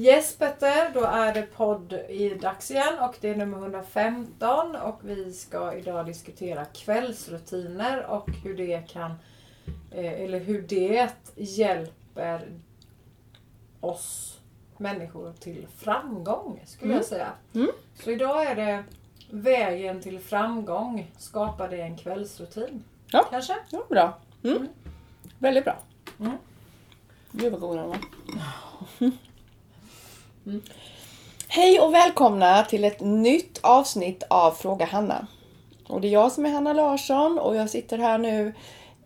Yes Petter, då är det podd i dags igen och det är nummer 115 och vi ska idag diskutera kvällsrutiner och hur det kan eh, eller hur det hjälper oss människor till framgång skulle Mm. jag säga. Mm. Så idag är det vägen till framgång. Skapa dig en kvällsrutin. Ja. Kanske? Ja, bra. Mm. Mm. Väldigt bra. Mm. Gud vad god den var. Mm. Hej och välkomna till ett nytt avsnitt av Fråga Hanna. Och det är jag som är Hanna Larsson och jag sitter här nu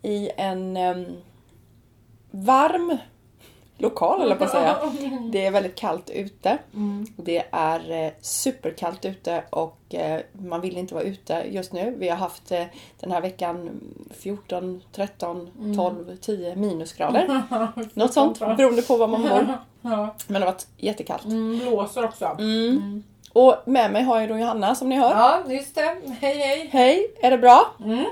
i en um, varm lokal eller på att säga. Det är väldigt kallt ute. Mm. Det är eh, superkallt ute och eh, man vill inte vara ute just nu. Vi har haft eh, den här veckan 14, 13, 12, 10 minusgrader. Något sånt beroende på var man bor. Men det har varit jättekallt. Mm, blåser också. Mm. Och med mig har jag då Johanna som ni hör. Ja, just det. Hej hej. Hej, är det bra? Mm.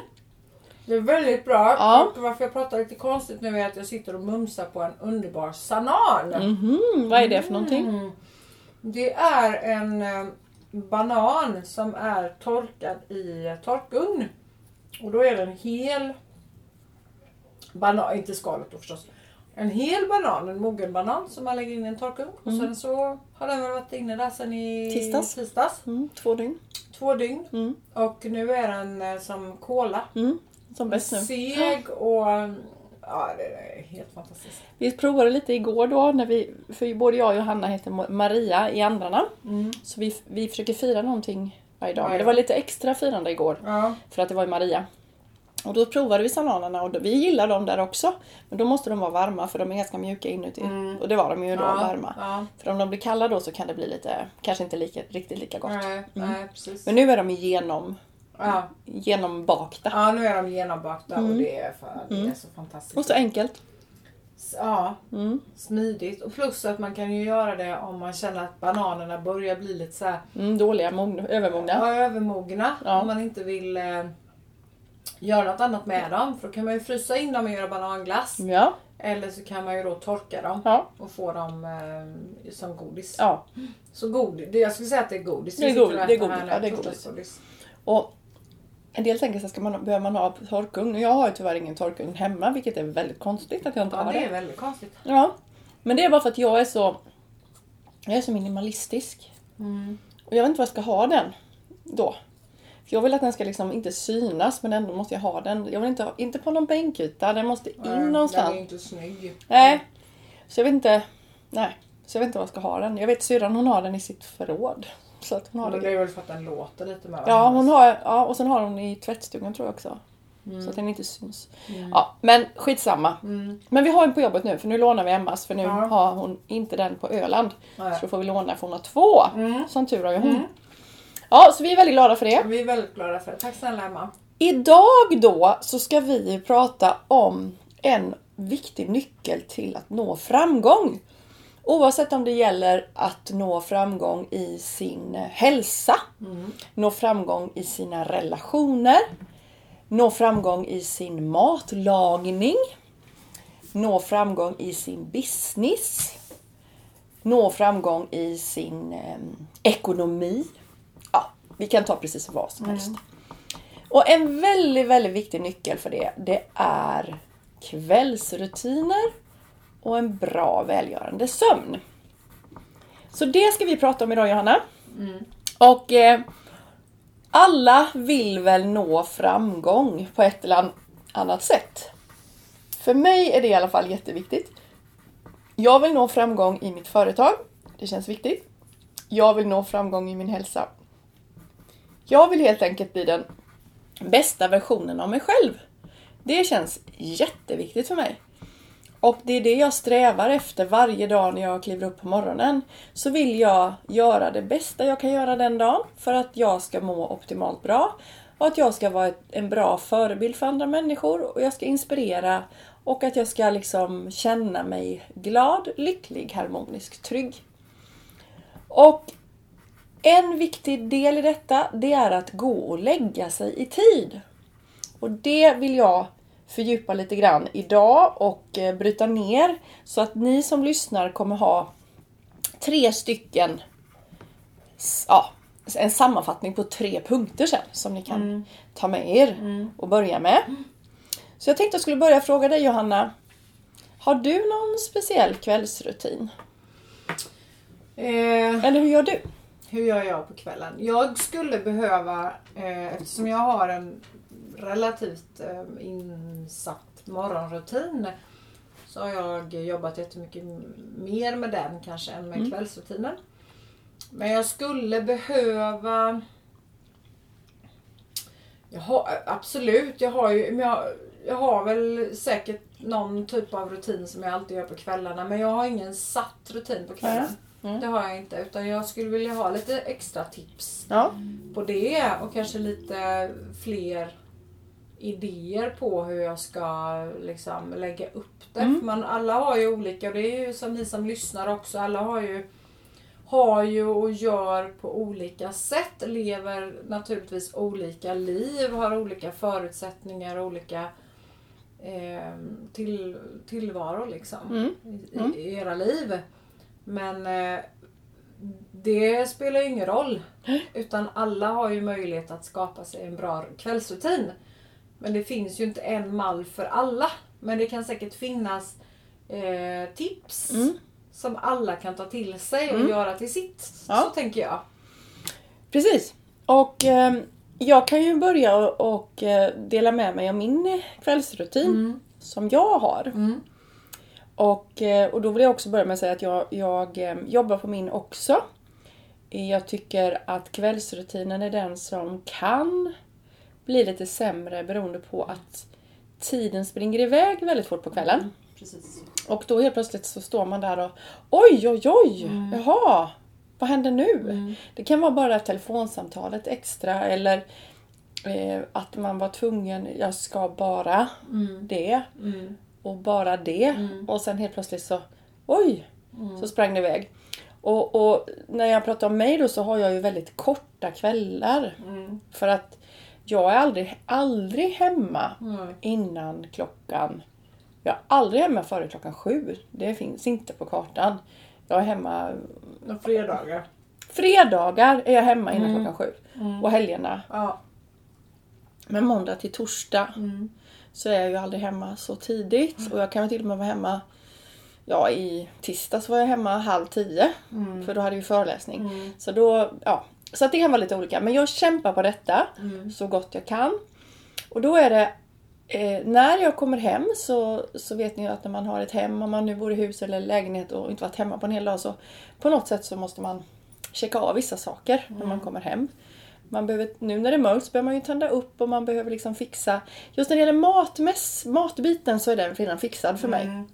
Det är väldigt bra. Ja. Och varför jag pratar lite konstigt nu är att jag sitter och mumsar på en underbar sanan. Mhm, vad är det för någonting? Mm. Det är en eh, banan som är torkad i torkugn. Och då är det en hel banan, inte skalet då förstås. En hel banan, en mogen banan som man lägger in i en torkugn. Och Mm. sen så har den väl varit inne där sen i Tisdags. tisdags. Mm, två dygn. Två dygn. Mm. Och nu är den eh, som kola. Mm, som bäst nu. Seg och... Ja, det är helt fantastiskt. Vi provade lite igår då, när vi, för både jag och Johanna heter Maria i andra namn. Mm. Så vi, vi försöker fira någonting varje dag. Men det var lite extra firande igår. Ja. För att det var i Maria. Och då provade vi sananerna och då, vi gillar dem där också. Men då måste de vara varma för de är ganska mjuka inuti. Mm. Och det var de ju då, ja. varma. Ja. För om de blir kalla då så kan det bli lite, kanske inte lika, riktigt lika gott. Nej, nej, precis. Men nu är de genom, Ja. genombakta. ja, nu är de genombakta och Mm. det är, för, det är Mm. så fantastiskt. Och så enkelt. Ja, Mm. smidigt. Och plus att man kan ju göra det om man känner att bananerna börjar bli lite så här, Mm, dåliga, mogna, övermogna. ja, övermogna. Ja. Om man inte vill eh, göra något annat med dem. För då kan man ju frysa in dem och göra bananglass. Ja. Eller så kan man ju då torka dem Ja. och få dem eh, som godis. ja. Så godis, jag skulle säga att det är godis. Det är godis, och det är godis, ja, det är godis. Och en del tänker sig ska man, behöver man ha torkugn. Och Jag har ju tyvärr ingen torkugn hemma vilket är väldigt konstigt att jag inte Ja, har det det. är väldigt konstigt. Ja. Men det är bara för att jag är så jag är så minimalistisk. Mm. Och jag vet inte vad jag ska ha den då. För jag vill att den ska liksom inte synas men ändå måste jag ha den. Jag vill inte ha, inte på någon bänkyta, den måste in Nej, Den är någonstans. inte snygg. Nej. Så jag vet inte. Nej. Så jag vet inte var jag ska ha den. Jag vet syrran hon har den i sitt förråd. Att hon har Men det. det är väl för att den låter lite med Ja, hon har, ja, och sen har hon i tvättstugan tror jag också. Mm. Så att den inte syns. Mm. Ja, men skitsamma. Mm. Men vi har en på jobbet nu för nu lånar vi Emmas för nu Ja. har hon inte den på Öland. Nej. Så då får vi låna för hon har två. Mm. Som tur har ju hon. Mm. Ja, så vi är väldigt glada för det. Vi är väldigt glada för det. Tack snälla Emma. Idag då så ska vi prata om en viktig nyckel till att nå framgång. Oavsett om det gäller att nå framgång i sin hälsa, Mm. nå framgång i sina relationer, nå framgång i sin matlagning, nå framgång i sin business, nå framgång i sin eh, ekonomi. Ja, vi kan ta precis vad som helst. Och en väldigt, väldigt viktig nyckel för det, det är kvällsrutiner och en bra välgörande sömn. Så det ska vi prata om idag Johanna. Mm. Och eh, alla vill väl nå framgång på ett eller annat sätt. För mig är det i alla fall jätteviktigt. Jag vill nå framgång i mitt företag. Det känns viktigt. Jag vill nå framgång i min hälsa. Jag vill helt enkelt bli den bästa versionen av mig själv. Det känns jätteviktigt för mig. Och det är det jag strävar efter varje dag när jag kliver upp på morgonen. Så vill jag göra det bästa jag kan göra den dagen för att jag ska må optimalt bra. Och att jag ska vara en bra förebild för andra människor och jag ska inspirera och att jag ska liksom känna mig glad, lycklig, harmonisk, trygg. Och en viktig del i detta, det är att gå och lägga sig i tid. Och det vill jag fördjupa lite grann idag och eh, bryta ner så att ni som lyssnar kommer ha tre stycken, ja, en sammanfattning på tre punkter sen som ni kan ta med er och börja med. Så jag tänkte jag skulle börja fråga dig Johanna. Har du någon speciell kvällsrutin? Eh, Eller hur gör du? hur gör jag på kvällen? Jag skulle behöva, eh, eftersom jag har en relativt eh, insatt morgonrutin, så har jag jobbat jättemycket mer med den kanske än med kvällsrutinen. Men jag skulle behöva jag har, absolut, jag har ju, men jag, jag har väl säkert någon typ av rutin som jag alltid gör på kvällarna men jag har ingen satt rutin på kvällen. Mm. Det har jag inte utan jag skulle vilja ha lite extra tips Ja. på det och kanske lite fler idéer på hur jag ska liksom lägga upp det. Mm. För man, alla har ju olika och det är ju som ni som lyssnar också. Alla har ju, har ju och gör på olika sätt. Lever naturligtvis olika liv, har olika förutsättningar och olika eh, till, tillvaro liksom Mm. i, i, i era liv. Men eh, det spelar ju ingen roll. Utan alla har ju möjlighet att skapa sig en bra kvällsrutin. Men det finns ju inte en mall för alla. Men det kan säkert finnas eh, tips Mm. som alla kan ta till sig och Mm. göra till sitt. Ja. Så tänker jag. Precis. Och eh, jag kan ju börja och, och eh, dela med mig av min eh, kvällsrutin som jag har. Mm. Och, eh, och då vill jag också börja med att säga att jag, jag eh, jobbar på min också. Jag tycker att kvällsrutinen är den som kan bli lite sämre beroende på att tiden springer iväg väldigt fort på kvällen. Precis. Och då helt plötsligt så står man där och oj, oj, oj, Mm. jaha, vad händer nu? Det kan vara bara telefonsamtalet extra eller eh, att man var tvungen, jag ska bara det Mm. och bara det. Och sen helt plötsligt så, oj, så sprang det iväg. Och, och när jag pratar om mig då så har jag ju väldigt korta kvällar. Mm. För att jag är aldrig, aldrig hemma Mm. innan klockan... Jag är aldrig hemma före klockan sju. Det finns inte på kartan. Jag är hemma... Och fredagar. Fredagar är jag hemma innan klockan sju. Och helgerna. Ja. Men måndag till torsdag Mm. så är jag ju aldrig hemma så tidigt. Och jag kan väl till och med vara hemma... Ja, i tisdags var jag hemma halv tio. Mm. För då hade vi föreläsning. Så då, ja. Så det kan vara lite olika. Men jag kämpar på detta Mm. så gott jag kan. Och då är det eh, när jag kommer hem så, så vet ni ju att när man har ett hem, om man nu bor i hus eller lägenhet och inte varit hemma på en hel dag så på något sätt så måste man checka av vissa saker när man kommer hem. Man behöver, nu när det är mörkt så behöver man ju tända upp och man behöver liksom fixa. Just när det gäller matmäss, matbiten så är den redan fixad för mig. Mm.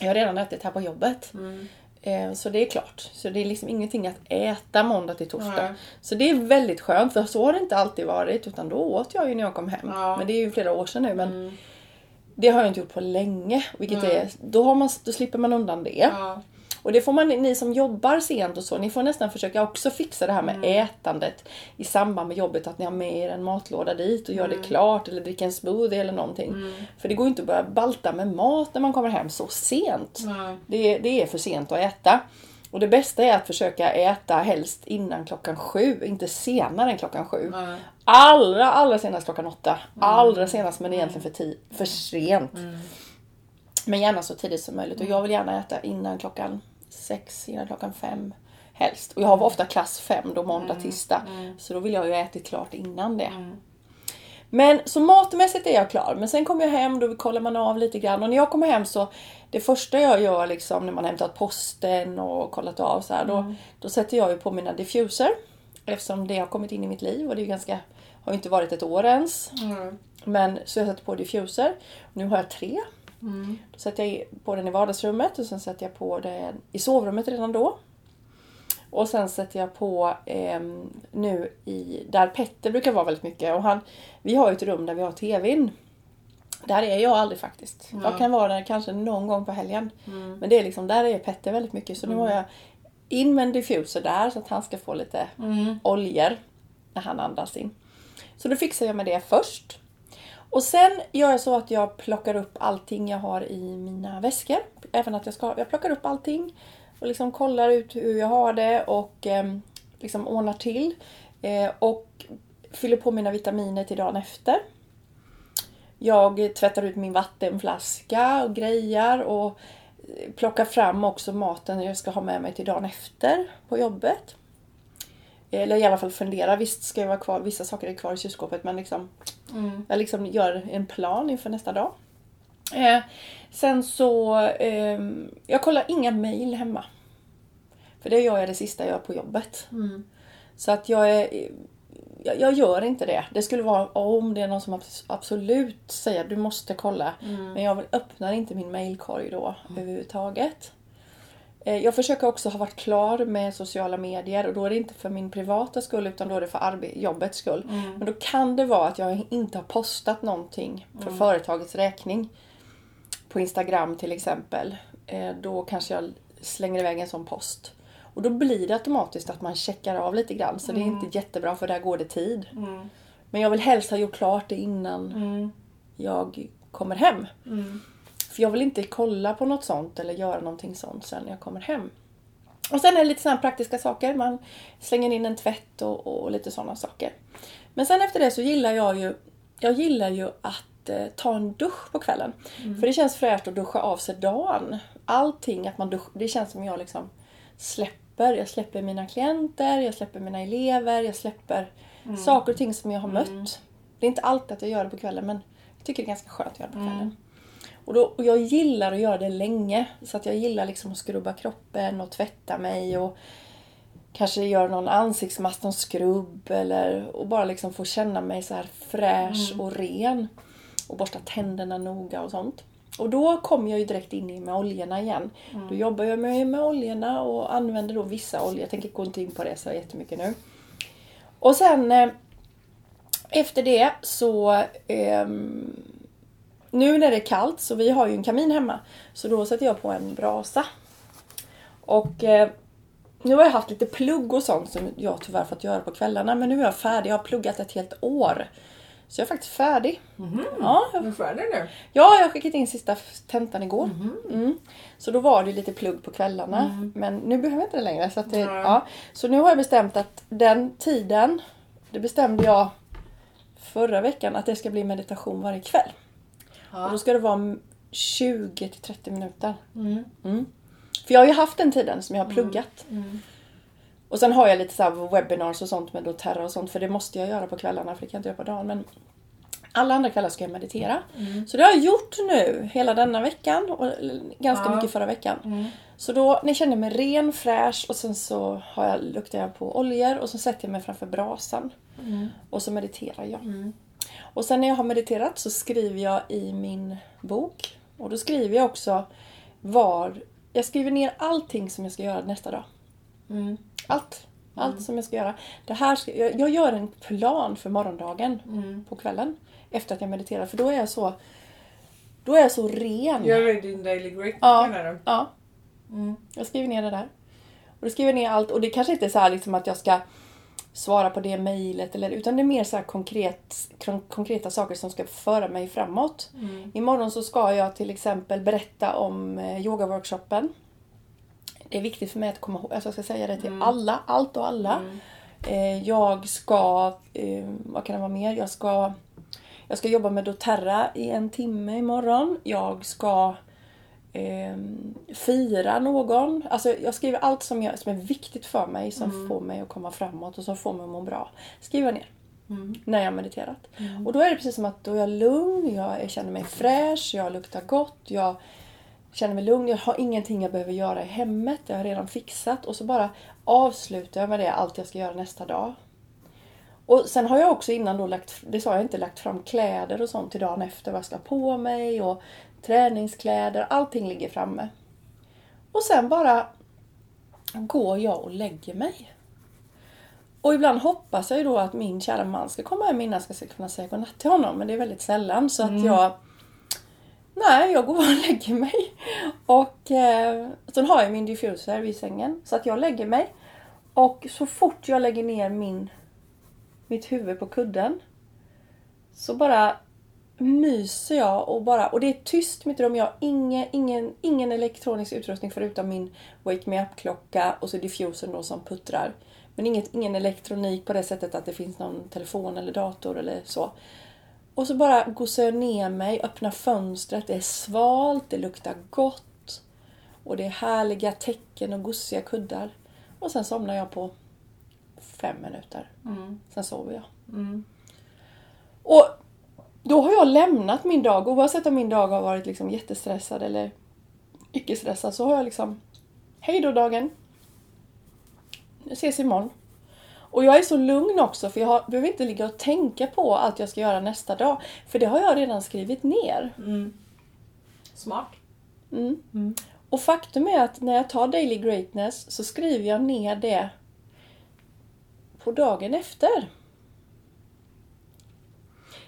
Jag har redan ätit här på jobbet. Mm. Eh, Så det är klart. Så det är liksom ingenting att äta måndag till torsdag. Nej. Så det är väldigt skönt för så har det inte alltid varit utan då åt jag ju när jag kom hem. Ja. Men det är ju flera år sedan nu men Mm. det har jag inte gjort på länge. Vilket är, då, har man, då slipper man undan det. Ja. Och det får man, ni som jobbar sent och så, ni får nästan försöka också fixa det här med Mm. ätandet i samband med jobbet. Att ni har med er en matlåda dit och gör Mm. det klart eller dricker en smoothie eller någonting. För det går ju inte att börja balta med mat när man kommer hem så sent. Det, det är för sent att äta. Och det bästa är att försöka äta helst innan klockan sju, inte senare än klockan sju. Nej. Allra, allra senast klockan åtta. Allra senast men egentligen för, ti- för sent. Men gärna så tidigt som möjligt. Och jag vill gärna äta innan klockan sex, innan klockan fem. Helst. Och jag har ofta klass fem då måndag, tisdag. Så då vill jag ju ätit klart innan det. Men så matmässigt är jag klar. Men sen kommer jag hem, då kollar man av lite grann. Och när jag kommer hem så, det första jag gör liksom när man hämtat posten och kollat av så här, då, då sätter jag ju på mina diffuser. Eftersom det har kommit in i mitt liv och det är ganska, har ju inte varit ett år ens. Mm. Men så jag sätter på diffuser. Nu har jag tre. Mm. Då sätter jag på den i vardagsrummet och sen sätter jag på den i sovrummet redan då. Och sen sätter jag på ehm, nu i, där Petter brukar vara väldigt mycket. Och han, vi har ju ett rum där vi har TVn. Där är jag aldrig faktiskt. Jag kan vara där kanske någon gång på helgen. Men det är liksom, där är Petter väldigt mycket. Så nu har jag in med en diffuser där så att han ska få lite Mm. oljor när han andas in. Så då fixar jag med det först. Och sen gör jag så att jag plockar upp allting jag har i mina väskor. Även att jag ska, jag plockar upp allting. och liksom kollar ut hur jag har det och eh, liksom ordnar till. Eh, och fyller på mina vitaminer till dagen efter. Jag tvättar ut min vattenflaska och grejar och eh, plockar fram också maten jag ska ha med mig till dagen efter på jobbet. Eller i alla fall fundera. Visst ska jag vara kvar, vissa saker är kvar i kylskåpet men liksom, Mm. jag liksom gör en plan inför nästa dag. Eh, sen så, eh, jag kollar inga mail hemma. För det gör jag det sista jag gör på jobbet. Mm. Så att jag är, jag, jag gör inte det. Det skulle vara om det är någon som abs- absolut säger du måste kolla. Mm. Men jag öppnar inte min mailkorg då överhuvudtaget. Eh, Jag försöker också ha varit klar med sociala medier och då är det inte för min privata skull utan då är det för jobbets skull. Mm. Men då kan det vara att jag inte har postat någonting för företagets räkning. På Instagram till exempel. Eh, Då kanske jag slänger iväg en sån post. Och då blir det automatiskt att man checkar av lite grann så det är inte jättebra för där går det tid. Mm. Men jag vill helst ha gjort klart det innan Mm. jag kommer hem. Mm. För jag vill inte kolla på något sånt eller göra någonting sånt sen när jag kommer hem. Och sen är det lite sådana praktiska saker. Man slänger in en tvätt och, och lite sådana saker. Men sen efter det så gillar jag ju, jag gillar ju att eh, ta en dusch på kvällen. För det känns fräscht att duscha av sig dagen. Allting, att man dusch, det känns som jag liksom släpper. Jag släpper mina klienter, jag släpper mina elever, jag släpper saker och ting som jag har mött. Det är inte alltid att jag gör det på kvällen men jag tycker det är ganska skönt att göra det på kvällen. Och, då, och jag gillar att göra det länge. Så att jag gillar liksom att skrubba kroppen och tvätta mig och kanske göra någon ansiktsmask, någon skrubb eller och bara liksom få känna mig så här fräsch och ren. Och borsta tänderna noga och sånt. Och då kommer jag ju direkt in i med oljorna igen. Då jobbar jag med, med oljorna och använder då vissa oljor. Jag tänker gå inte in på det så jättemycket nu. Och sen eh, efter det så ehm, nu när det är kallt, så vi har ju en kamin hemma, så då sätter jag på en brasa. Och eh, nu har jag haft lite plugg och sånt som jag tyvärr fått göra på kvällarna, men nu är jag färdig. Jag har pluggat ett helt år. Så jag är faktiskt färdig. Ja, jag, Du är färdig nu? ja, jag har skickat in sista tentan igår. Mm. Så då var det lite plugg på kvällarna. Men nu behöver jag inte det längre. Så, det, ja. så nu har jag bestämt att den tiden, det bestämde jag förra veckan, att det ska bli meditation varje kväll. Och då Ja. ska det vara 20 till 30 minuter. Mm. Mm. För jag har ju haft den tiden som jag har pluggat. Mm. Och sen har jag lite så webinars och sånt med doTERRA och sånt för det måste jag göra på kvällarna för det kan jag inte göra på dagen. Men alla andra kvällar ska jag meditera. Mm. Så det har jag gjort nu hela denna veckan och ganska Ja. mycket förra veckan. Mm. Så då, ni känner mig ren, fräsch och sen så har jag, luktar jag på oljor och så sätter jag mig framför brasan. Mm. Och så mediterar jag. Mm. Och sen när jag har mediterat så skriver jag i min bok. Och då skriver jag också var... Jag skriver ner allting som jag ska göra nästa dag. Mm. Allt. Allt som jag ska göra. Det här ska, jag, jag gör en plan för morgondagen Mm. på kvällen. Efter att jag mediterar. För då är jag så... Då är jag så ren. Gör du din daily grit Ja. Ja, Mm. jag skriver ner det där. Och då skriver jag ner allt. Och det kanske inte är så här liksom att jag ska svara på det mejlet. eller- Utan det är mer så här konkret, kon- konkreta saker som ska föra mig framåt. Mm. Imorgon så ska jag till exempel berätta om eh, yogaworkshopen. Det är viktigt för mig att komma ihåg, alltså jag ska säga det till Mm. alla, allt och alla. Mm. Eh, jag ska, eh, vad kan det vara mer? Jag ska, jag ska jobba med doTERRA i en timme imorgon. Jag ska eh, fira någon. Alltså jag skriver allt som, jag, som är viktigt för mig, som får mig att komma framåt och som får mig att må bra. Skriver ner Mm. när jag har mediterat. Mm. Och då är det precis som att då är jag lugn, jag känner mig fräsch, jag luktar gott, jag känner mig lugn, jag har ingenting jag behöver göra i hemmet, det har jag redan fixat. Och så bara avslutar jag med det, allt jag ska göra nästa dag. Och sen har jag också innan då lagt, det sa jag inte, lagt fram kläder och sånt till dagen efter, vad jag ska ha på mig och träningskläder, allting ligger framme. Och sen bara går jag och lägger mig. Och ibland hoppas jag ju då att min kära man ska komma hem innan jag ska kunna säga godnatt till honom. Men det är väldigt sällan så att Mm. jag... Nej, jag går och lägger mig. Och eh, sen har jag min diffuser vid sängen. Så att jag lägger mig. Och så fort jag lägger ner min, mitt huvud på kudden så bara myser jag och bara, och det är tyst mitt rum. Jag har ingen, ingen, ingen elektronisk utrustning förutom min Wake Me Up-klocka och så diffusern då som puttrar. Men inget, ingen elektronik på det sättet att det finns någon telefon eller dator eller så. Och så bara gosar jag ner mig, öppnar fönstret, det är svalt, det luktar gott. Och det är härliga täcken och gosiga kuddar. Och sen somnar jag på fem minuter. Mm. Sen sover jag. Mm. Och då har jag lämnat min dag, oavsett om min dag har varit liksom jättestressad eller icke-stressad, så har jag liksom Hej då dagen! Vi ses imorgon. Och jag är så lugn också för jag har, behöver inte ligga och tänka på allt jag ska göra nästa dag. För det har jag redan skrivit ner. Mm. Smart. Mm. Mm. Och faktum är att när jag tar Daily Greatness så skriver jag ner det på dagen efter.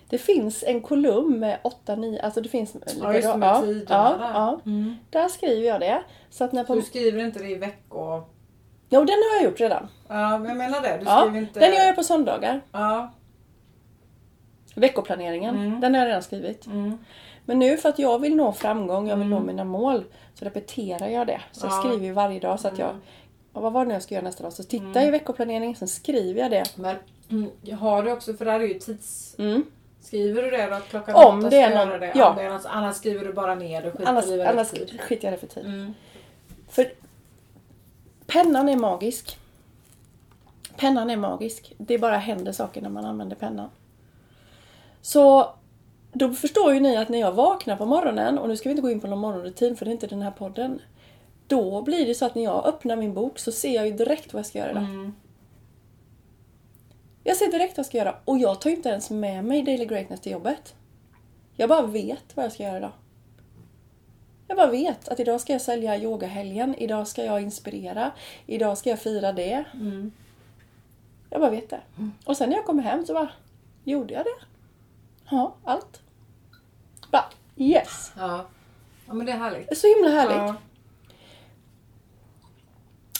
Det finns en kolumn med 8-9, alltså det finns... Ja, just det, med ja, tiderna ja, där. ja. Mm. Där skriver jag det. Så att när på... Du skriver inte det i veckor... Jo, den har jag gjort redan. Ja, men jag menar det. Du Ja, skriver inte... Den gör jag på söndagar. Ja. Veckoplaneringen, Mm. den har jag redan skrivit. Mm. Men nu för att jag vill nå framgång, jag vill Mm. nå mina mål, så repeterar jag det. Så jag Ja. skriver ju varje dag så att jag... Mm. Och vad var det nu jag ska göra nästa dag? Så tittar Mm. jag i veckoplaneringen, sen skriver jag det. Men mm, har du också, för där är ju tids... Mm. Skriver du det då? att Klockan Om åtta det är någon- det? ja. Om det är något, annars skriver du bara ner och skiter Annars, i vad annars skiter jag i det för tid. Mm. För pennan är magisk. Pennan är magisk. Det bara händer saker när man använder pennan. Så då förstår ju ni att när jag vaknar på morgonen, och nu ska vi inte gå in på någon morgonrutin för det är inte den här podden. Då blir det så att när jag öppnar min bok så ser jag ju direkt vad jag ska göra idag. Mm. Jag ser direkt vad jag ska göra och jag tar inte ens med mig Daily Greatness till jobbet. Jag bara vet vad jag ska göra idag. Jag bara vet att idag ska jag sälja yogahelgen, idag ska jag inspirera, idag ska jag fira det. Mm. Jag bara vet det. Och sen när jag kommer hem så bara, gjorde jag det? Ja, allt. Bara, yes! Ja. ja, men det är härligt. Det är så himla härligt. Ja.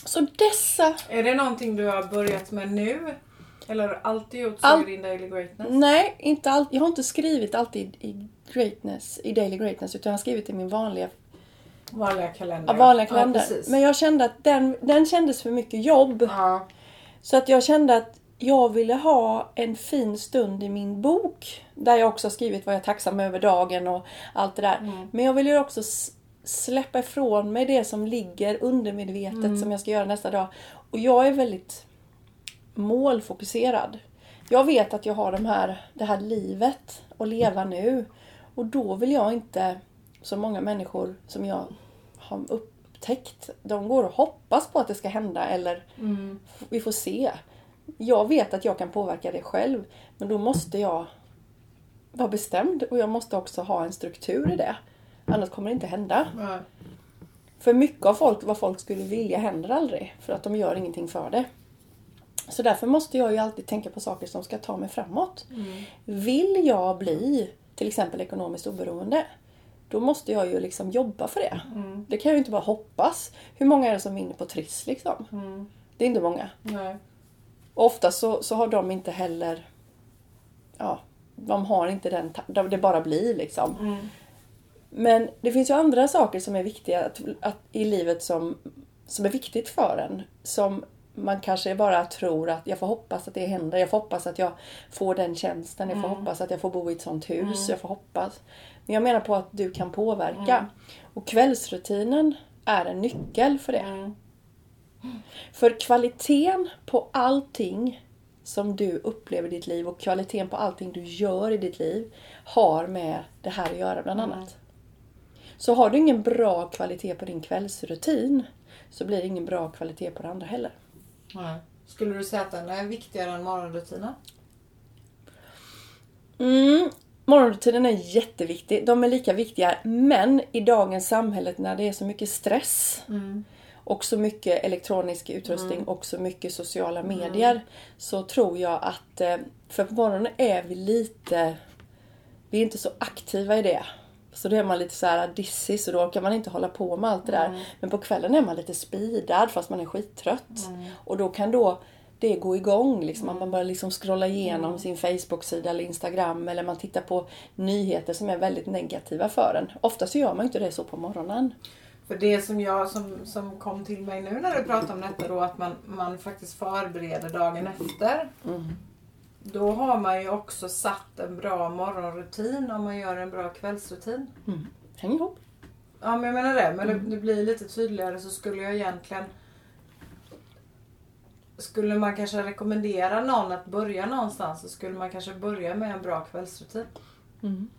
Så dessa, Är det någonting du har börjat med nu? Eller har du alltid gjort så All- i din daily greatness? nej, inte allt. Jag har inte skrivit alltid i greatness, i daily greatness, utan jag har skrivit i min vanliga Vanliga kalender. Ja, vanliga kalender. Ja. Men jag kände att den, den kändes för mycket jobb. Ja. Så att jag kände att jag ville ha en fin stund i min bok. Där jag också har skrivit vad jag är tacksam över dagen och allt det där. Mm. Men jag vill ju också släppa ifrån mig det som ligger undermedvetet Mm. som jag ska göra nästa dag. Och jag är väldigt målfokuserad. Jag vet att jag har de här, det här livet att leva nu. Och då vill jag inte, så många människor som jag har upptäckt, de går och hoppas på att det ska hända eller Mm. vi får se. Jag vet att jag kan påverka det själv, men då måste jag vara bestämd och jag måste också ha en struktur i det. Annars kommer det inte hända. Ja. För mycket av folk, vad folk skulle vilja händer aldrig, för att de gör ingenting för det. Så därför måste jag ju alltid tänka på saker som ska ta mig framåt. Mm. Vill jag bli till exempel ekonomiskt oberoende, då måste jag ju liksom jobba för det. Mm. Det kan jag ju inte bara hoppas. Hur många är det som vinner på Triss liksom? Mm. Det är inte många. Nej. Och ofta så, så har de inte heller... Ja, de har inte den... Det bara blir liksom. Mm. Men det finns ju andra saker som är viktiga att, att, i livet som, som är viktigt för en. Som man kanske bara tror att jag får hoppas att det händer. Jag får hoppas att jag får den tjänsten. Jag får Mm. hoppas att jag får bo i ett sånt hus. Mm. Jag får hoppas. Men jag menar på att du kan påverka. Mm. Och kvällsrutinen är en nyckel för det. Mm. För kvaliteten på allting som du upplever i ditt liv och kvaliteten på allting du gör i ditt liv har med det här att göra bland Mm. annat. Så har du ingen bra kvalitet på din kvällsrutin så blir det ingen bra kvalitet på det andra heller. Nej. Skulle du säga att den är viktigare än morgonrutinen? Mm, morgonrutinen är jätteviktig. De är lika viktiga men i dagens samhälle när det är så mycket stress Mm. och så mycket elektronisk utrustning och så mycket sociala medier så tror jag att eh, för på morgonen är vi lite vi är inte så aktiva i det. Så då är man lite så här dissig så då kan man inte hålla på med allt det där. Men på kvällen är man lite speedad fast man är skittrött. Och då kan då det gå igång. Liksom. Man börjar liksom scrolla igenom sin Facebook-sida eller Instagram eller man tittar på nyheter som är väldigt negativa för en. Ofta så gör man inte det så på morgonen. För det som jag som, som kom till mig nu när du pratade om detta då att man, man faktiskt förbereder dagen efter. Mm. Då har man ju också satt en bra morgonrutin om man gör en bra kvällsrutin. Mm. Hänger ihop. Ja men jag menar det. Men det, det blir lite tydligare så skulle jag egentligen Skulle man kanske rekommendera någon att börja någonstans så skulle man kanske börja med en bra kvällsrutin. Mm.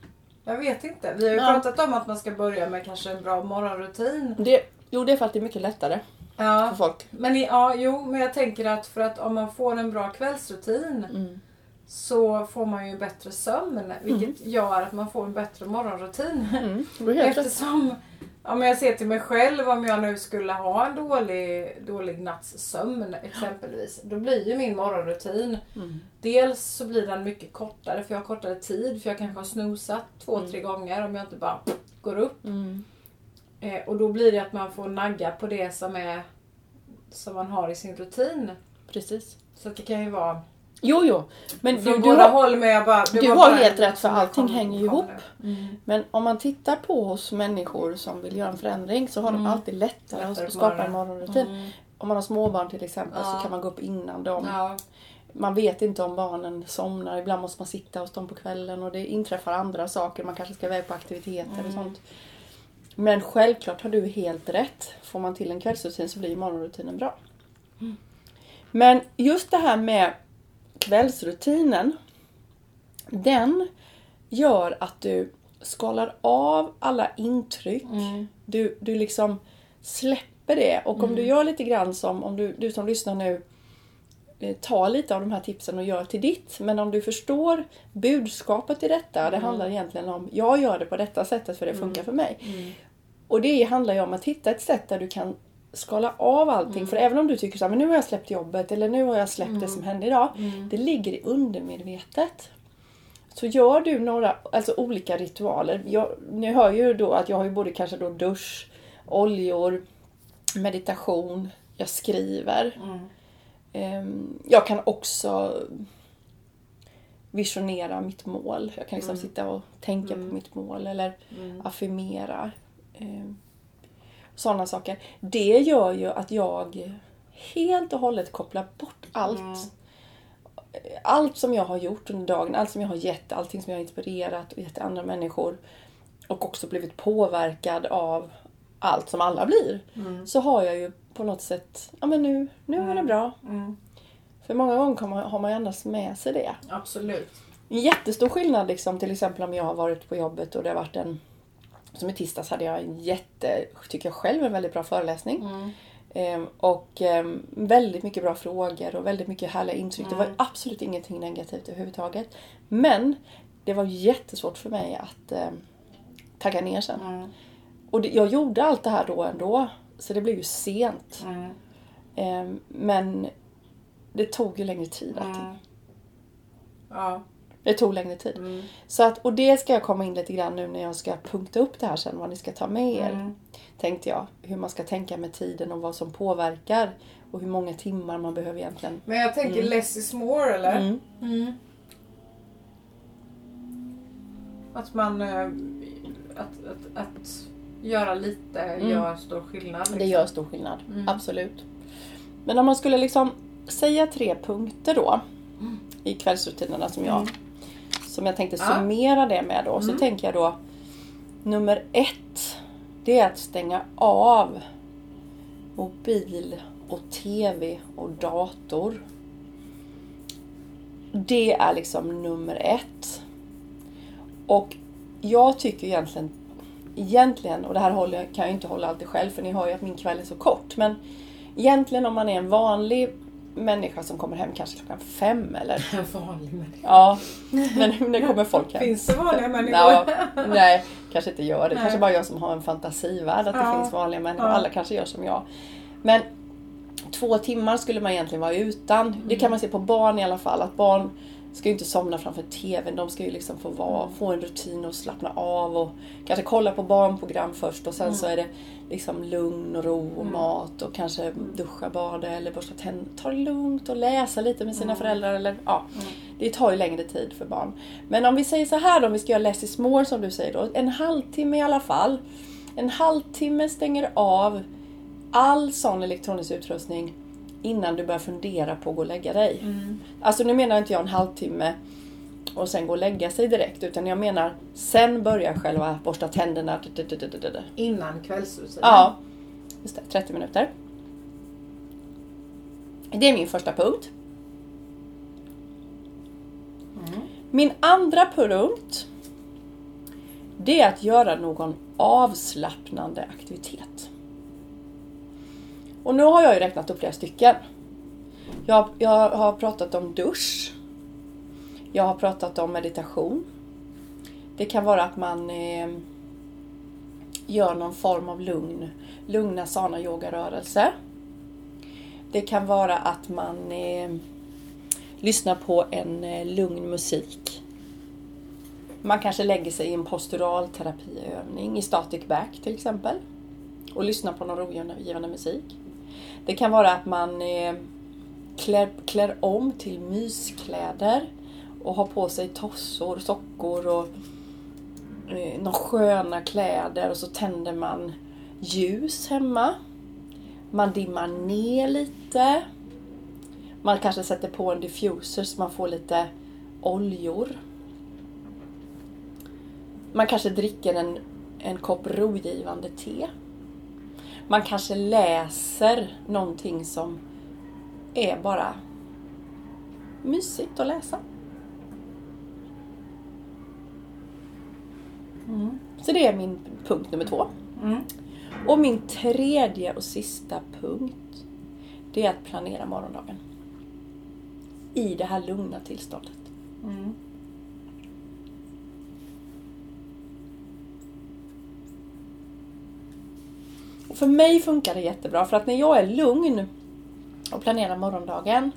Jag vet inte. Vi har ju Ja. pratat om att man ska börja med kanske en bra morgonrutin. Det, jo, det är för att det är mycket lättare Ja. för folk. Men ja, jo, men jag tänker att för att om man får en bra kvällsrutin Mm. Så får man ju bättre sömn. Vilket gör att man får en bättre morgonrutin. Mm. Eftersom, om jag ser till mig själv, om jag nu skulle ha en dålig, dålig natts sömn exempelvis. Då blir ju min morgonrutin, Mm. dels så blir den mycket kortare för jag har kortare tid. För jag kanske har snosat två, Mm. tre gånger om jag inte bara går upp. Mm. Eh, och då blir det att man får nagga på det som är som man har i sin rutin. Precis. Så det kan ju vara Jo, jo. Men du, du, har, jag bara... du var har helt rätt för allting hänger ihop. Mm. Men om man tittar på hos människor som vill göra en förändring så har Mm. de alltid lättare Lättare att skapa en morgonrutin. Mm. Om man har småbarn till exempel Ja. så kan man gå upp innan dem. Ja. Man vet inte om barnen somnar. Ibland måste man sitta hos dem på kvällen och det inträffar andra saker. Man kanske ska iväg på aktiviteter och Mm. sånt. Men självklart har du helt rätt. Får man till en kvällsrutin så blir morgonrutinen bra. Men just det här med kvällsrutinen. Den gör att du skalar av alla intryck. Mm. Du, du liksom släpper det. Och om du gör lite grann som, om du, du som lyssnar nu eh, tar lite av de här tipsen och gör till ditt. Men om du förstår budskapet i detta. Det handlar egentligen om, jag gör det på detta sättet för det funkar för mig. Mm. Och det handlar ju om att hitta ett sätt där du kan skala av allting. För även om du tycker så här, men nu har jag släppt jobbet eller nu har jag släppt det som hände idag. Det ligger i undermedvetet. Så gör du några alltså olika ritualer. Jag, ni hör ju då att jag har ju både kanske då dusch, oljor, meditation, jag skriver. Mm. Ehm, Jag kan också visionera mitt mål. Jag kan liksom sitta och tänka på mitt mål eller affirmera. Ehm, Sådana saker. Det gör ju att jag helt och hållet kopplar bort allt. Allt som jag har gjort under dagen, allt som jag har gett, allting som jag har inspirerat och gett andra människor. Och också blivit påverkad av allt som alla blir. Så har jag ju på något sätt, ja men nu, nu är det bra. Mm. För många gånger har man, har man ju annars med sig det. Absolut. En jättestor skillnad liksom, till exempel om jag har varit på jobbet och det har varit en... Som i tisdags hade jag en jätte, tycker jag själv, en väldigt bra föreläsning. Mm. Ehm, och ehm, väldigt mycket bra frågor och väldigt mycket härliga intryck. Det var absolut ingenting negativt överhuvudtaget. Men det var jättesvårt för mig att ehm, tagga ner sen. Mm. Och det, jag gjorde allt det här då ändå. Så det blev ju sent. Mm. Ehm, men det tog ju längre tid. Att, Mm. Ja. Det tog längre tid. Mm. Så att, och det ska jag komma in lite grann nu när jag ska punkta upp det här sen, vad ni ska ta med er. Mm. Tänkte jag. Hur man ska tänka med tiden och vad som påverkar. Och hur många timmar man behöver egentligen. Men jag tänker less is more eller? Mm. Mm. Att man... eh, Att, att, att göra lite gör stor skillnad. liksom. Det gör stor skillnad. Mm. Absolut. Men om man skulle liksom säga tre punkter då. I kvällsrutinerna som jag, som jag tänkte. Ja. summera det med då. Så Mm. tänker jag då. Nummer ett. Det är att stänga av mobil och TV och dator. Det är liksom nummer ett. Och jag tycker egentligen, egentligen, och det här håller, kan jag inte hålla alltid själv för ni hör ju att min kväll är så kort. Men egentligen om man är en vanlig människa som kommer hem kanske klockan fem eller En vanlig människa. Ja, men när kommer folk hem? Finns det vanliga människor? Ja, nej, kanske inte gör det. Nej. Kanske bara jag som har en fantasivärld att det Ja. finns vanliga människor. Ja. Alla kanske gör som jag. Men två timmar skulle man egentligen vara utan. Det Mm. kan man se på barn i alla fall. Att barn ska ju inte somna framför TVn. De ska ju liksom få vara, få en rutin och slappna av och kanske kolla på barnprogram först och sen så är det liksom lugn och ro och mat och kanske duscha, bada eller borsta tänderna. Ta det lugnt och läsa lite med sina föräldrar eller ja. Det tar ju längre tid för barn. Men om vi säger så här då, om vi ska göra less is more som du säger då. En halvtimme i alla fall. En halvtimme stänger av all sån elektronisk utrustning innan du börjar fundera på att gå och lägga dig. Alltså nu menar inte jag en halvtimme och sen gå och lägga sig direkt utan jag menar sen börjar själva borsta tänderna. Innan kvällsrutinen. Ja, just det, 30 minuter. Det är min första punkt. Min andra punkt det är att göra någon avslappnande aktivitet. Och nu har jag ju räknat upp flera stycken. Jag, jag har pratat om dusch. Jag har pratat om meditation. Det kan vara att man eh, gör någon form av lugn, lugna sana yogarörelse. Det kan vara att man eh, lyssnar på en eh, lugn musik. Man kanske lägger sig i en postural terapiövning, i static back till exempel. Och lyssnar på någon rogivande musik. Det kan vara att man eh, klär, klär om till myskläder och har på sig tossor, sockor och eh, några sköna kläder och så tänder man ljus hemma. Man dimmar ner lite. Man kanske sätter på en diffuser så man får lite oljor. Man kanske dricker en, en kopp rogivande te. Man kanske läser någonting som är bara mysigt att läsa. Så det är min punkt nummer två. Mm. Och min tredje och sista punkt det är att planera morgondagen. I det här lugna tillståndet. Mm. För mig funkar det jättebra för att när jag är lugn och planerar morgondagen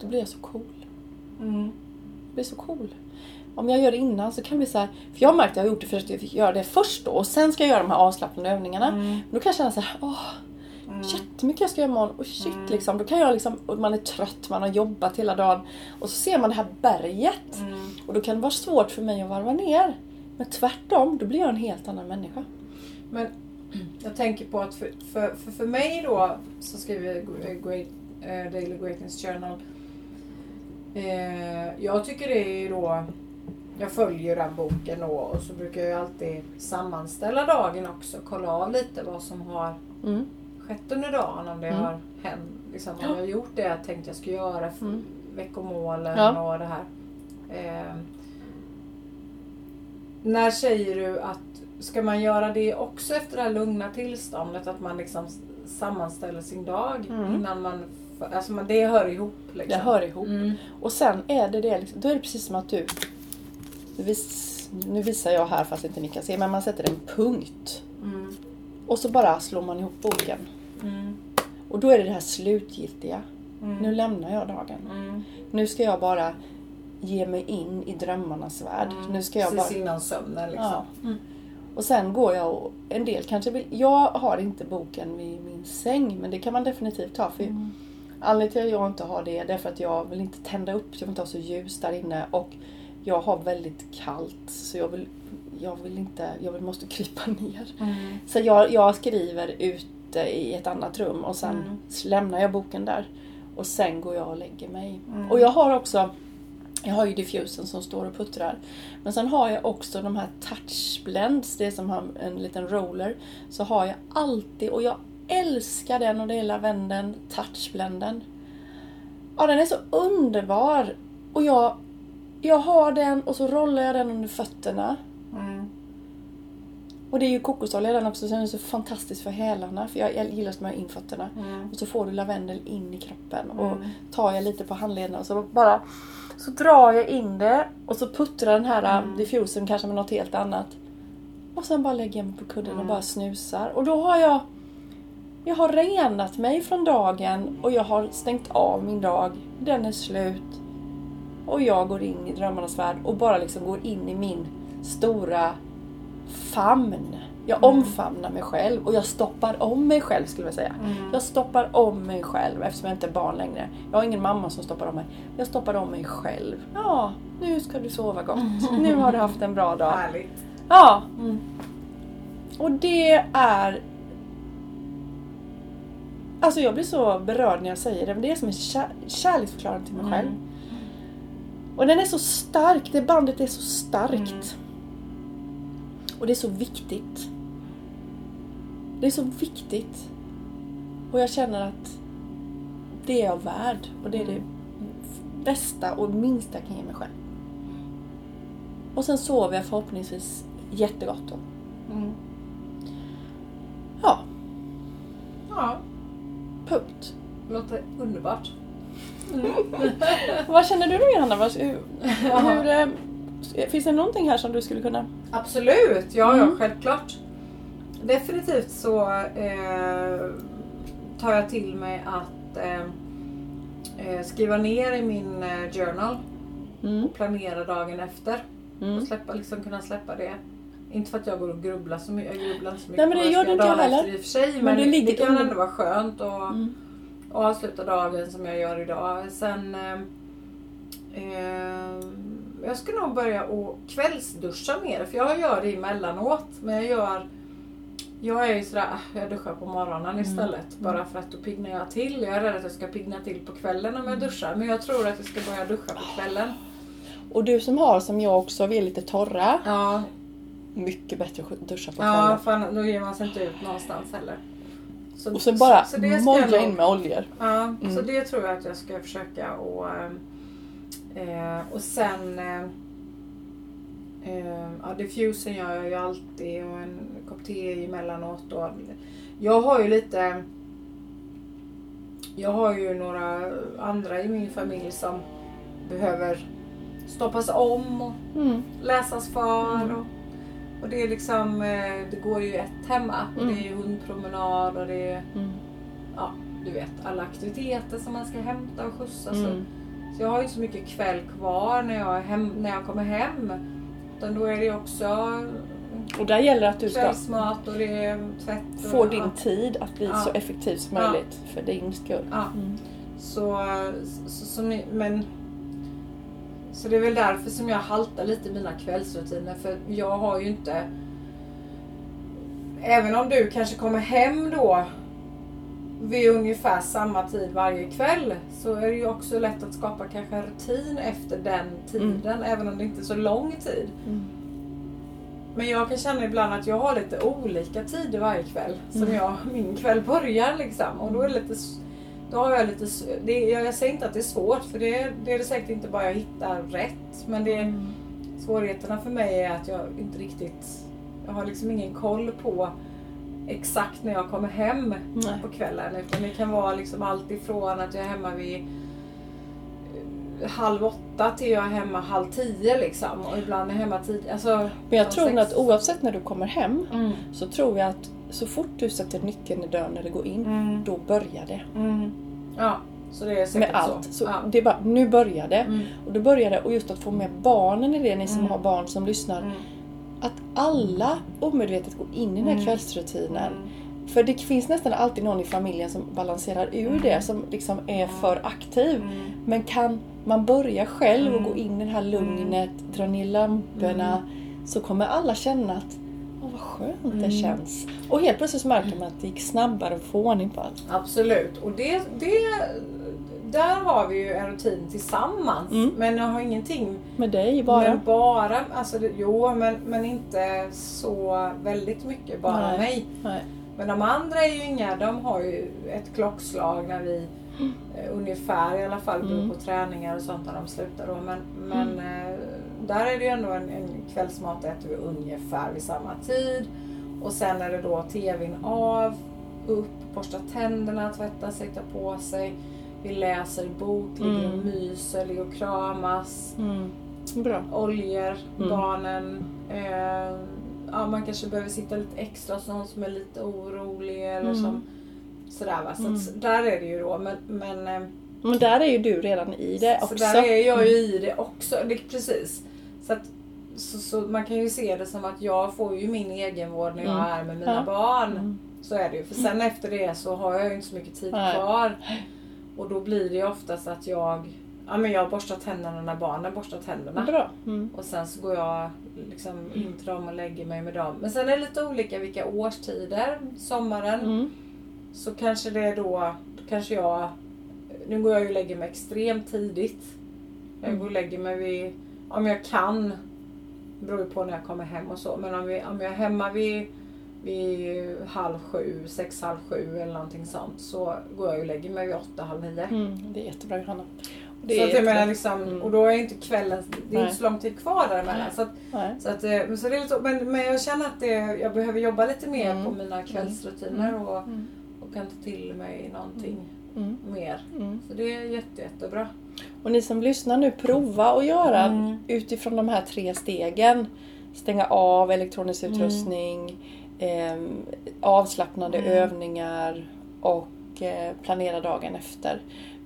då blir jag så cool. Mm. Jag blir så cool. Om jag gör det innan så kan bli så här, för jag har märkt att jag har gjort det för att jag fick göra det först då och sen ska jag göra de här avslappnande övningarna. Mm. Då kan jag känna så här, åh, jättemycket jag ska göra imorgon. Och shit liksom. Då kan jag liksom, och man är trött, man har jobbat hela dagen. Och så ser man det här berget. Mm. Och då kan det vara svårt för mig att varva ner. Men tvärtom, då blir jag en helt annan människa. Men jag tänker på att för, för, för, för mig då som skriver great, eh, Daily Greatness Journal. Eh, jag tycker det är då jag följer den boken då och så brukar jag alltid sammanställa dagen också. Kolla av lite vad som har Mm. skett under dagen. Om det Mm. har hänt. Liksom, om jag har gjort det jag tänkte jag skulle göra. För Mm. Veckomålen Ja. och det här. Eh, när säger du att ska man göra det också efter det här lugna tillståndet? Att man liksom sammanställer sin dag Mm. innan man... Alltså man, det hör ihop. Liksom. Det hör ihop. Mm. Och sen är det det, liksom, då är det precis som att du... Nu, vis, nu visar jag här fast inte ni kan se, men man sätter en punkt. Mm. Och så bara slår man ihop boken. Mm. Och då är det det här slutgiltiga. Mm. Nu lämnar jag dagen. Mm. Nu ska jag bara ge mig in i drömmarnas värld. Nu ska jag bara... Precis innan sömnen liksom. Ja. Och sen går jag och en del kanske vill... Jag har inte boken vid min säng men det kan man definitivt ha. För Mm. Anledningen till att jag inte har det är därför att jag vill inte tända upp, jag vill inte ha så ljus där inne och jag har väldigt kallt så jag vill, jag vill inte, jag vill, måste krypa ner. Mm. Så jag, jag skriver ute i ett annat rum och sen Mm. lämnar jag boken där. Och sen går jag och lägger mig. Mm. Och jag har också jag har ju diffusen som står och puttrar. Men sen har jag också de här touchblends, det som har en liten roller. Så har jag alltid, och jag älskar den och det är lavenden touchblenden. Ja, den är så underbar! Och jag, jag har den och så rollar jag den under fötterna. Mm. Och det är ju kokosolja den också så den är så fantastisk för hälarna. För jag, jag gillar att smörja in fötterna. Mm. Och så får du lavendel in i kroppen. Och Mm. tar jag lite på handlederna och så bara så drar jag in det och så puttrar den här Mm. diffusen kanske med något helt annat. Och sen bara lägger jag mig på kudden och Mm. bara snusar. Och då har jag Jag har renat mig från dagen och jag har stängt av min dag. Den är slut. Och jag går in i drömmarnas värld och bara liksom går in i min stora famn. Jag Mm. omfamnar mig själv och jag stoppar om mig själv skulle jag säga. Mm. Jag stoppar om mig själv eftersom jag inte är barn längre. Jag har ingen mamma som stoppar om mig. Jag stoppar om mig själv. Ja, nu ska du sova gott. Nu har du haft en bra dag. Härligt. Ja, Mm. och det är... Alltså jag blir så berörd när jag säger det, men det är som en kär- kärleksförklaring till mig Mm. själv. Och den är så stark, det bandet är så starkt. Mm. Och det är så viktigt. Det är så viktigt. Och jag känner att det är jag värd och det är det bästa och minsta jag kan ge mig själv. Och sen sover jag förhoppningsvis jättegott då. Mm. Ja, Ja, punkt. låter underbart. Vad känner du då Johanna? Hur, hur, eh, finns det någonting här som du skulle kunna... Absolut, ja, Mm. ja självklart. Definitivt så eh, tar jag till mig att eh, eh, skriva ner i min eh, journal Mm. och planera dagen efter. Mm. Och släppa, liksom kunna släppa det. Inte för att jag går och grubblar så mycket. Jag grubblar inte så mycket Nej, men det gör du inte heller. efter i och för sig. Men Men, det det, kan under- ändå vara skönt att Mm. avsluta dagen som jag gör idag. Sen eh, eh, Jag ska nog börja och kvällsduscha mer för jag gör det emellanåt. Men jag gör jag är ju sådär, ah, jag duschar på morgonen Mm. istället. Bara för att då piggnar jag till. Jag är rädd att jag ska piggna till på kvällen om Mm. jag duschar. Men jag tror att jag ska börja duscha på kvällen. Och du som har som jag också, vi är lite torra. Ja, Mycket bättre att duscha på ja kvällen. för då ger man sig inte ut någonstans heller. Så, Och sen bara så- nog- in med oljor. Ja, Mm. så det tror jag att jag ska försöka och eh, och sen eh, ja, diffusen gör jag ju alltid och en kopp te emellanåt. Och, jag har ju lite jag har ju några andra i min familj som behöver stoppas om och Mm. läsas för. Mm. Och, och det är liksom, eh, det går ju ett hemma. Och Mm. det är ju hundpromenad och det är Mm. ja, du vet alla aktiviteter som man ska hämta och skjutsa. Så, Mm. så jag har inte så mycket kväll kvar när jag, hem, när jag kommer hem. Utan då är det också Och där gäller det att du ska och det tvätt. Och, få din ja, tid att bli Ja. så effektiv som Ja. möjligt för din skull. Ja. Mm. Så, så, så, men, så det är väl därför som jag haltar lite i mina kvällsrutiner. För jag har ju inte... Även om du kanske kommer hem då vid ungefär samma tid varje kväll så är det ju också lätt att skapa kanske en rutin efter den tiden. Även om det inte är så lång tid. Mm. Men jag kan känna ibland att jag har lite olika tider varje kväll som Mm. jag, min kväll börjar liksom. Och då är lite då har jag lite, det, jag, jag säger inte att det är svårt för det, det är det säkert inte bara jag hittar rätt. Men det, Mm. svårigheterna för mig är att jag inte riktigt, jag har liksom ingen koll på exakt när jag kommer hem Nej. på kvällen. Utan det kan vara liksom allt ifrån att jag är hemma vid eh, halv åtta till jag är hemma halv tio liksom. Och ibland är jag hemma tidigt. Alltså, Men jag tror sex. att oavsett när du kommer hem Mm. så tror jag att så fort du sätter nyckeln i dörren eller går in, Mm. då börjar det. Mm. Ja, så det är säkert Med allt. Så Så. Ja. det är bara, nu börjar det. Mm. Och då börjar det. Och just att få med barnen i det, ni som Mm. har barn som lyssnar. Att alla omedvetet går in i den här Mm. kvällsrutinen. För det finns nästan alltid någon i familjen som balanserar ur Mm. det, som liksom är för aktiv. Mm. Men kan man börja själv och gå in i det här lugnet, dra ner lamporna, så kommer alla känna att Åh, vad skönt det Mm. känns. Och helt plötsligt så märker man att det gick snabbare att få ordning på allt. Absolut. Och det, det, där har vi ju en rutin tillsammans. Mm. Men jag har ingenting Med dig bara. Men bara, alltså jo men, men inte så väldigt mycket bara Nej. mig. Nej. Men de andra är ju inga, de har ju ett klockslag när vi eh, ungefär i alla fall beror Mm. på träningar och sånt när de slutar då. Men, men eh, där är det ju ändå en, en kvällsmat äter vi ungefär vid samma tid. Och sen är det då tvn av, upp, borsta tänderna, tvätta sig, ta på sig. Vi läser bok, ligger och Mm. myser, ligger och kramas Mm. Bra. oljor, Mm. barnen. Eh, ja, man kanske behöver sitta lite extra hos någon som är lite orolig eller Mm. som Sådär va. Så Mm. att, där är det ju då. Men, men eh, Men där är ju du redan i det så också. där är jag ju i det också. Det, precis. Så, att, så, så man kan ju se det som att jag får ju min egenvård när jag Mm. är med mina Ja. barn. Mm. Så är det ju. För sen efter det så har jag ju inte så mycket tid Nej. kvar. Och då blir det oftast att jag, ja men jag borstar tänderna när barnen borstar tänderna. Bra. Mm. Och sen så går jag liksom in till dem och lägger mig med dem. Men sen är det lite olika vilka årstider. Sommaren Mm. så kanske det är då, då kanske jag, nu går jag ju och lägger mig extremt tidigt. Jag Mm. går och lägger mig vid, om jag kan, det beror ju på när jag kommer hem och så, men om, vi, om jag är hemma vid, vid halv sju, sex, halv sju eller någonting sånt så går jag och lägger mig vid åtta, halv nio. Mm. Det är jättebra Johanna. Det så är att jag menar liksom, Mm. och då är inte kvällen, det är Nej. inte så lång tid kvar däremellan. Så att, Nej. så att, eh, så det är lite, så- men, men jag känner att det, jag behöver jobba lite mer Mm. på mina kvällsrutiner och, Mm. och kan ta till mig någonting Mm. mer. Mm. Så det är jätte, jättebra. Och ni som lyssnar nu, prova att göra Mm. utifrån de här tre stegen. Stänga av elektronisk Mm. utrustning, ehm, avslappnande Mm. övningar och eh, planera dagen efter.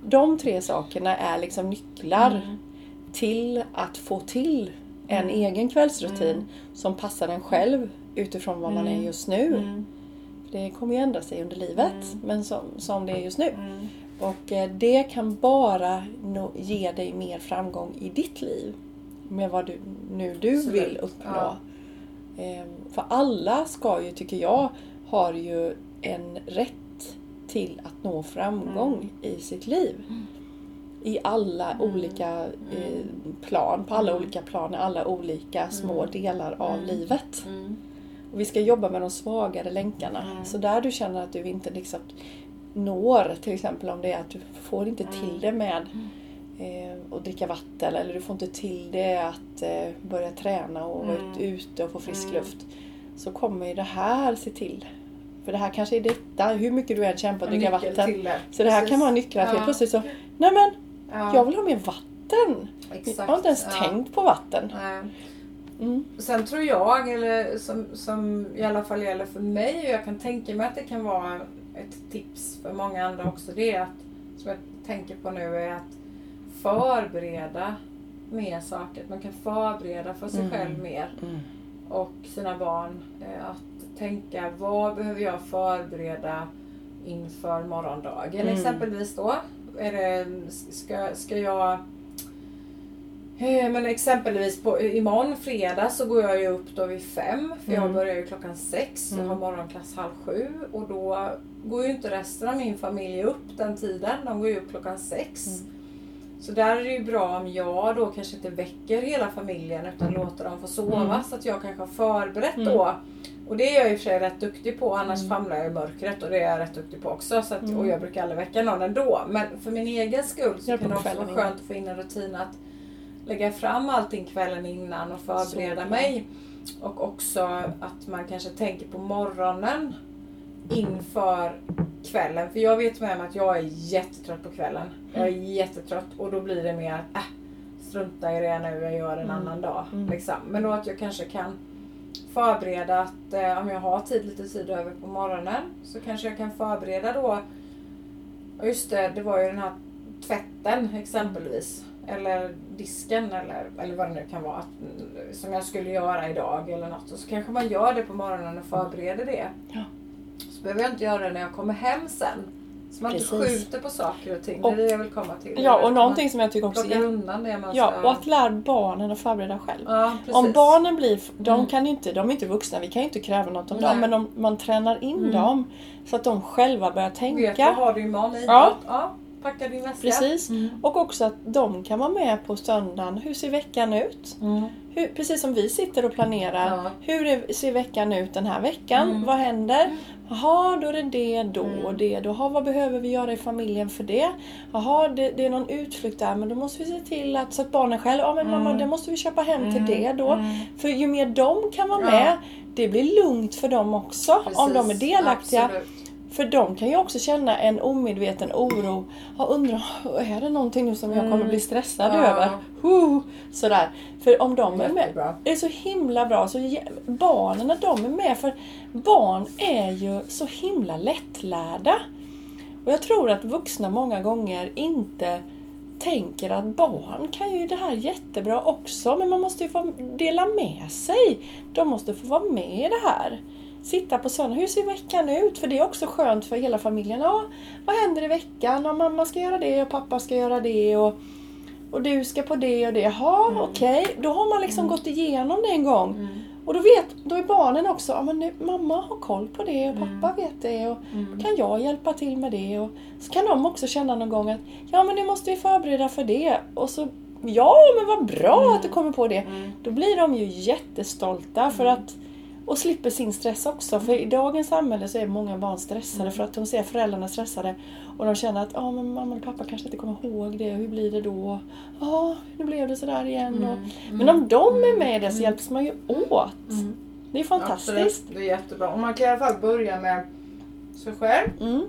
De tre sakerna är liksom nycklar Mm. till att få till en Mm. egen kvällsrutin Mm. som passar en själv utifrån vad man är Mm. just nu. Det kommer ju ändra sig under livet, men som, som det är just nu. Och eh, det kan bara ge dig mer framgång i ditt liv. Med vad du, nu du vill uppnå. Ja. Ehm, För alla ska ju, tycker jag, har ju en rätt till att nå framgång i sitt liv. Mm. I alla Mm. olika eh, plan, på alla Mm. olika plan, i alla olika små Mm. delar av Mm. livet. Mm. Och vi ska jobba med de svagare länkarna. Mm. Så där du känner att du inte liksom når, till exempel om det är att du får inte till Mm. det med eh, att dricka vatten eller du får inte till det att eh, börja träna och vara Mm. ut- ute och få frisk Mm. luft. Så kommer ju det här se till. För det här kanske är detta, hur mycket du än kämpar och dricka nyckel vatten. det. Så det här Precis. kan vara nycklar till Ja. plötsligt så, nej men Ja. jag vill ha mer vatten. Exakt. Jag har inte ens Ja. tänkt på vatten. Mm. Sen tror jag, eller som, som i alla fall gäller för mig, och jag kan tänka mig att det kan vara ett tips för många andra också, det är att, som jag tänker på nu, är att förbereda mer saker. Att man kan förbereda för sig Mm. själv mer Mm. och sina barn. eh, Att tänka, vad behöver jag förbereda inför morgondagen Mm. exempelvis då? Är det, ska, ska jag Eh, Men exempelvis på, imorgon fredag så går jag ju upp då vid fem för jag Mm. börjar ju klockan sex. Jag Mm. har morgonklass halv sju och då går ju inte resten av min familj upp den tiden. De går ju upp klockan sex. Mm. Så där är det ju bra om jag då kanske inte väcker hela familjen utan låter dem få sova Mm. så att jag kanske har förberett Mm. då. Och det är jag i och för sig rätt duktig på annars Mm. famlar jag i mörkret och det är jag rätt duktig på också. Så att, Mm. Och jag brukar aldrig väcka någon ändå. Men för min egen skull så kan det också vara skönt att få in en rutin att lägga fram allting kvällen innan och förbereda Så mig. Och också att man kanske tänker på morgonen inför kvällen. För jag vet med mig att jag är jättetrött på kvällen. Jag är jättetrött och då blir det mer att äh, strunta i det nu, jag gör en Mm. annan dag. Mm. Liksom. Men då att jag kanske kan förbereda att eh, om jag har tid, lite tid över på morgonen så kanske jag kan förbereda då just det, det var ju den här tvätten exempelvis. Eller disken eller, eller vad det nu kan vara. Att, mm, som jag skulle göra idag eller något. Och så kanske man gör det på morgonen och förbereder det. Ja. Så behöver jag inte göra det när jag kommer hem sen. Så man inte Precis. skjuter på saker och ting. Och- det är det jag vill komma till. Ja, och någonting som jag tycker också är... undan det man Ja, ska... och att lära barnen att förbereda själv. ja. Om barnen blir, de Mm. kan ju inte, de är inte vuxna, vi kan ju inte kräva något av Nej. dem. Men om man tränar in Mm. dem så att de själva börjar Vet tänka. vad har du imorgon? Idrott? Ja. Ja. Packa din väska. Precis. Mm. Och också att de kan vara med på söndagen. Hur ser veckan ut? Mm. Hur, precis som vi sitter och planerar. Ja. Hur ser veckan ut den här veckan? Mm. Vad händer? Jaha, då är det det, då Mm. och det. Då, Jaha, vad behöver vi göra i familjen för det? Jaha, det, det är någon utflykt där, men då måste vi se till att, så att barnen själva, ja men mamma, Mm. det måste vi köpa hem till Mm. det då. Mm. För ju mer de kan vara Ja. med, det blir lugnt för dem också. Om de är Precis. delaktiga. Absolut. För de kan ju också känna en omedveten oro. Ja, undrar, är det någonting nu som jag kommer bli stressad Mm. Över? Huh, sådär. För om de är med, det är så himla bra. Så barnen när de är med, för barn är ju så himla lättlärda. Och jag tror att vuxna många gånger inte tänker att barn kan ju det här jättebra också, men man måste ju få dela med sig. De måste få vara med i det här. Sitta på söndag, hur ser veckan ut? För det är också skönt för hela familjen. Ja, vad händer i veckan? Och mamma ska göra det och pappa ska göra det och, och du ska på det och det. Jaha, Mm. okej. Då har man liksom gått igenom det en gång. Mm. Och då vet då är barnen också, ja men nu, mamma har koll på det och Mm. pappa vet det och Mm. kan jag hjälpa till med det? Och så kan de också känna någon gång att ja men nu måste vi förbereda för det. Och så ja men vad bra Mm. att du kommer på det. Mm. Då blir de ju jättestolta för att och slipper sin stress också. För i dagens samhälle så är många barn stressade Mm. för att de ser föräldrarna stressade. Och de känner att ja men mamma och pappa kanske inte kommer ihåg det. Hur blir det då? Ja, nu blev det sådär igen. Och, Mm. men om de är Mm. med där så Mm. hjälps man ju åt. Mm. Det är fantastiskt. Absolut, det är jättebra. Och man kan i alla fall börja med sig själv. Mm.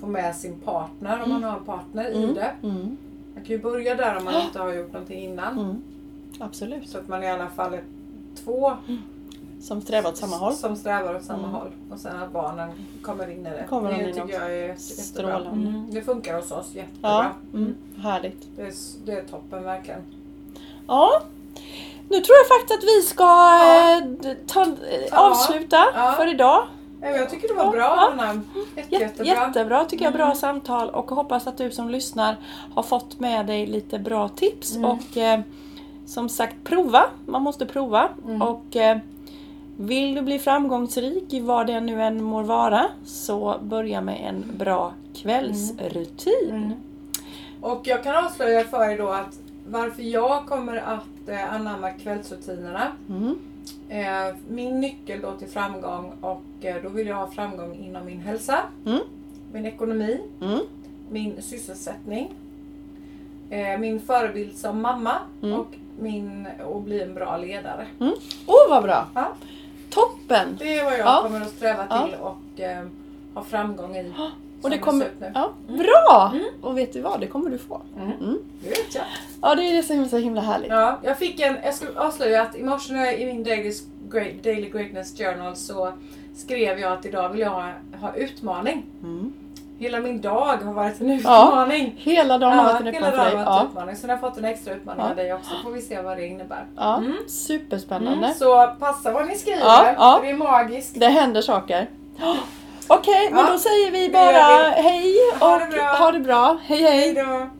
Få med sin partner om man har en partner i Mm. det. Mm. Man kan ju börja där om man inte har gjort någonting innan. Mm. Absolut. Så att man i alla fall är två Som strävar åt samma håll. som strävar åt samma Mm. håll. Och sen att barnen kommer in i det. Kommer de det in tycker också. jag är jätte- jättebra. Strålande. Mm. Det funkar hos oss jättebra. Ja, mm. härligt. Det, är, det är toppen verkligen. Ja. Nu tror jag faktiskt att vi ska Ja. eh, ta, eh, avsluta Ja. för idag. Ja, Jag tycker det var bra ja. Anna. Jätte, Jät- jättebra. Jättebra tycker jag, bra Mm. samtal och hoppas att du som lyssnar har fått med dig lite bra tips Mm. och eh, som sagt prova, man måste prova Mm. och eh, vill du bli framgångsrik i vad det nu än må vara så börja med en bra kvällsrutin. Mm. Och jag kan avslöja för er då att varför jag kommer att eh, anamma kvällsrutinerna. Mm. Eh, min nyckel då till framgång och eh, då vill jag ha framgång inom min hälsa, Mm. min ekonomi, Mm. min sysselsättning, eh, min förebild som mamma Mm. och min och bli en bra ledare. Åh oh, vad bra! Ja. Toppen! Det är vad jag Ja. kommer att sträva Ja. till och eh, ha framgång i. Och det kommer, ja, Mm. bra! Mm. Och vet du vad, det kommer du få. Mm. Mm. Det vet jag. Ja, det är det så himla härligt. Ja, jag fick en, jag ska avslöja att i morse när jag- i min Daily, Daily Greatness Journal så skrev jag att idag vill jag ha, ha utmaning. Mm. Hela min dag har varit en utmaning. Hela dagen har varit en hela utmaning för dagen har varit en Ja. utmaning. Så nu har jag fått en extra utmaning Ja. av dig också. Får vi se vad det innebär. Ja, Mm. superspännande. Mm, så passa vad ni skriver, Ja, ja. det är magiskt. Det händer saker. Okej, men Ja, då säger vi bara hej och Ha det bra. ha det bra. Hej hej! Hej då!